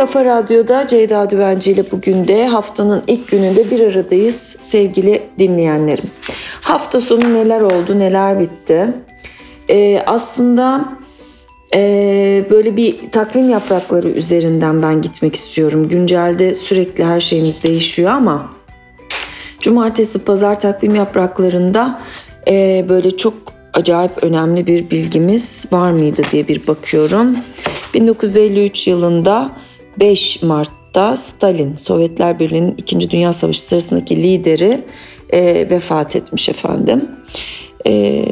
Kafa Radyo'da Ceyda Düvenci ile bugün de haftanın ilk gününde bir aradayız sevgili dinleyenlerim. Hafta sonu neler oldu, neler bitti? Ee, aslında e, böyle bir takvim yaprakları üzerinden ben gitmek istiyorum. Güncelde sürekli her şeyimiz değişiyor ama cumartesi pazar takvim yapraklarında e, böyle çok acayip önemli bir bilgimiz var mıydı diye bir bakıyorum. 1953 yılında 5 Mart'ta Stalin, Sovyetler Birliği'nin 2. Dünya Savaşı sırasındaki lideri e, vefat etmiş efendim. E,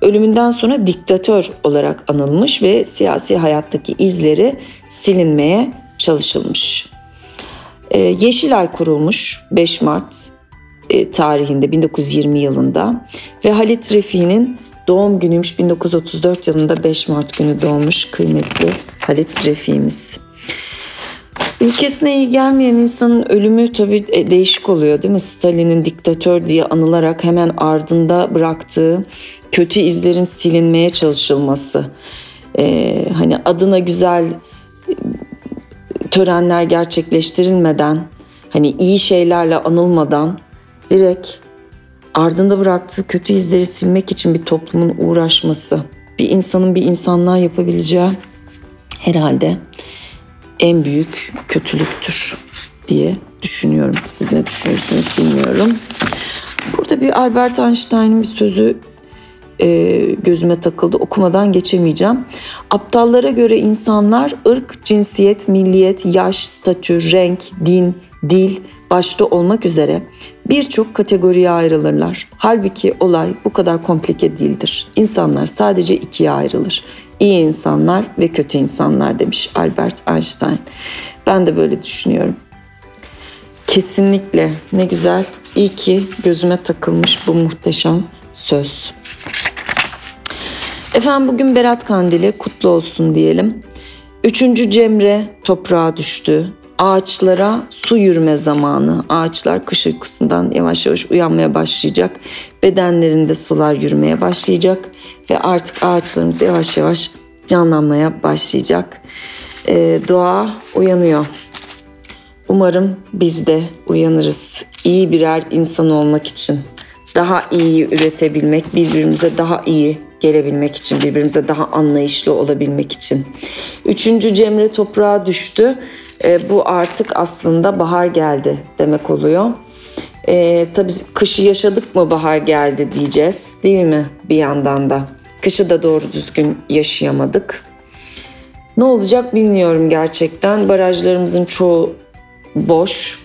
ölümünden sonra diktatör olarak anılmış ve siyasi hayattaki izleri silinmeye çalışılmış. E, Yeşilay kurulmuş 5 Mart e, tarihinde 1920 yılında ve Halit Refik'in doğum günüymüş 1934 yılında 5 Mart günü doğmuş kıymetli Halit Refik'imiz. Ülkesine iyi gelmeyen insanın ölümü tabii e, değişik oluyor değil mi? Stalin'in diktatör diye anılarak hemen ardında bıraktığı kötü izlerin silinmeye çalışılması. Ee, hani adına güzel e, törenler gerçekleştirilmeden, hani iyi şeylerle anılmadan direkt ardında bıraktığı kötü izleri silmek için bir toplumun uğraşması, bir insanın bir insanlığa yapabileceği herhalde en büyük kötülüktür diye düşünüyorum. Siz ne düşünüyorsunuz bilmiyorum. Burada bir Albert Einstein'ın bir sözü e, gözüme takıldı. Okumadan geçemeyeceğim. Aptallara göre insanlar ırk, cinsiyet, milliyet, yaş, statü, renk, din, dil başta olmak üzere birçok kategoriye ayrılırlar. Halbuki olay bu kadar komplike değildir. İnsanlar sadece ikiye ayrılır. İyi insanlar ve kötü insanlar demiş Albert Einstein. Ben de böyle düşünüyorum. Kesinlikle ne güzel. İyi ki gözüme takılmış bu muhteşem söz. Efendim bugün Berat Kandili kutlu olsun diyelim. Üçüncü Cemre toprağa düştü. Ağaçlara su yürüme zamanı. Ağaçlar kış uykusundan yavaş yavaş uyanmaya başlayacak. Bedenlerinde sular yürümeye başlayacak. Ve artık ağaçlarımız yavaş yavaş canlanmaya başlayacak. Ee, doğa uyanıyor. Umarım biz de uyanırız. İyi birer insan olmak için. Daha iyi üretebilmek, birbirimize daha iyi gelebilmek için, birbirimize daha anlayışlı olabilmek için. Üçüncü Cemre toprağa düştü. E, bu artık aslında bahar geldi demek oluyor. E, tabii kışı yaşadık mı bahar geldi diyeceğiz değil mi bir yandan da. Kışı da doğru düzgün yaşayamadık. Ne olacak bilmiyorum gerçekten. Barajlarımızın çoğu boş.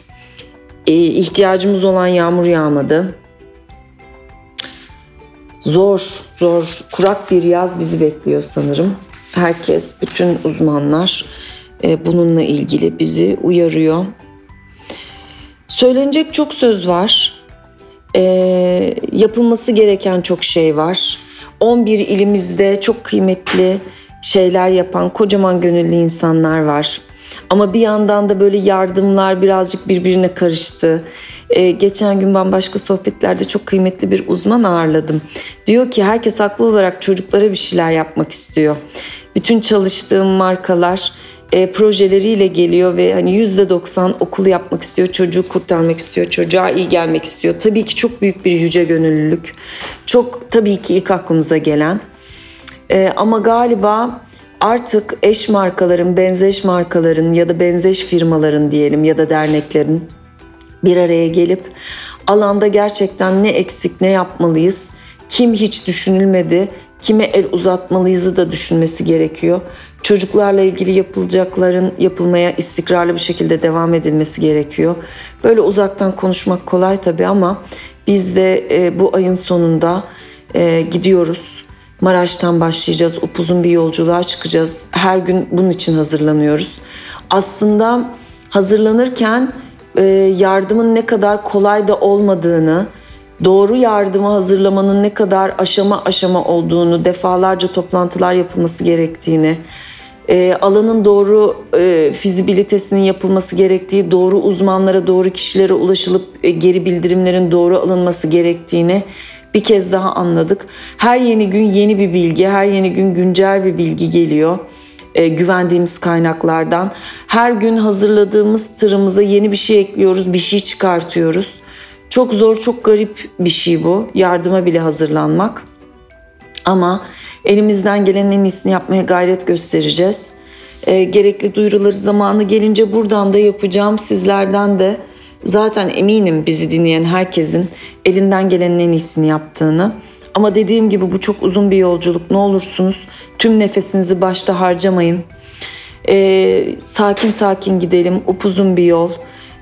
E, ihtiyacımız olan yağmur yağmadı. Zor, zor, kurak bir yaz bizi bekliyor sanırım. Herkes, bütün uzmanlar e, bununla ilgili bizi uyarıyor. Söylenecek çok söz var. E, yapılması gereken çok şey var. 11 ilimizde çok kıymetli şeyler yapan kocaman gönüllü insanlar var. Ama bir yandan da böyle yardımlar birazcık birbirine karıştı. Ee, geçen gün ben başka sohbetlerde çok kıymetli bir uzman ağırladım. Diyor ki herkes haklı olarak çocuklara bir şeyler yapmak istiyor. Bütün çalıştığım markalar e, projeleriyle geliyor ve hani yüzde doksan okulu yapmak istiyor, çocuğu kurtarmak istiyor, çocuğa iyi gelmek istiyor. Tabii ki çok büyük bir yüce gönüllülük. Çok tabii ki ilk aklımıza gelen. E, ama galiba artık eş markaların, benzeş markaların ya da benzeş firmaların diyelim ya da derneklerin bir araya gelip alanda gerçekten ne eksik ne yapmalıyız, kim hiç düşünülmedi, kime el uzatmalıyızı da düşünmesi gerekiyor. Çocuklarla ilgili yapılacakların yapılmaya istikrarlı bir şekilde devam edilmesi gerekiyor. Böyle uzaktan konuşmak kolay tabii ama biz de e, bu ayın sonunda e, gidiyoruz. Maraş'tan başlayacağız. Upuzun bir yolculuğa çıkacağız. Her gün bunun için hazırlanıyoruz. Aslında hazırlanırken e, yardımın ne kadar kolay da olmadığını, doğru yardımı hazırlamanın ne kadar aşama aşama olduğunu, defalarca toplantılar yapılması gerektiğini, e, alanın doğru e, fizibilitesinin yapılması gerektiği, doğru uzmanlara, doğru kişilere ulaşılıp geri bildirimlerin doğru alınması gerektiğini bir kez daha anladık. Her yeni gün yeni bir bilgi, her yeni gün güncel bir bilgi geliyor. e, güvendiğimiz kaynaklardan. Her gün hazırladığımız tırımıza yeni bir şey ekliyoruz, bir şey çıkartıyoruz. Çok zor, çok garip bir şey bu. Yardıma bile hazırlanmak. Ama elimizden gelenin en iyisini yapmaya gayret göstereceğiz. E, gerekli duyuruları zamanı gelince buradan da yapacağım. Sizlerden de zaten eminim bizi dinleyen herkesin elinden gelenin en iyisini yaptığını. Ama dediğim gibi bu çok uzun bir yolculuk. Ne olursunuz tüm nefesinizi başta harcamayın. E, sakin sakin gidelim. Upuzun bir yol.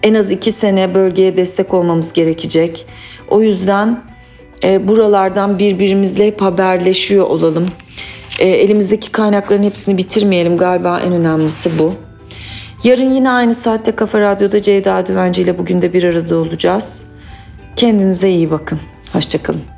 En az iki sene bölgeye destek olmamız gerekecek. O yüzden e, buralardan birbirimizle hep haberleşiyor olalım. E, elimizdeki kaynakların hepsini bitirmeyelim galiba en önemlisi bu. Yarın yine aynı saatte Kafa Radyo'da Ceyda Düvenci ile bugün de bir arada olacağız. Kendinize iyi bakın. Hoşçakalın.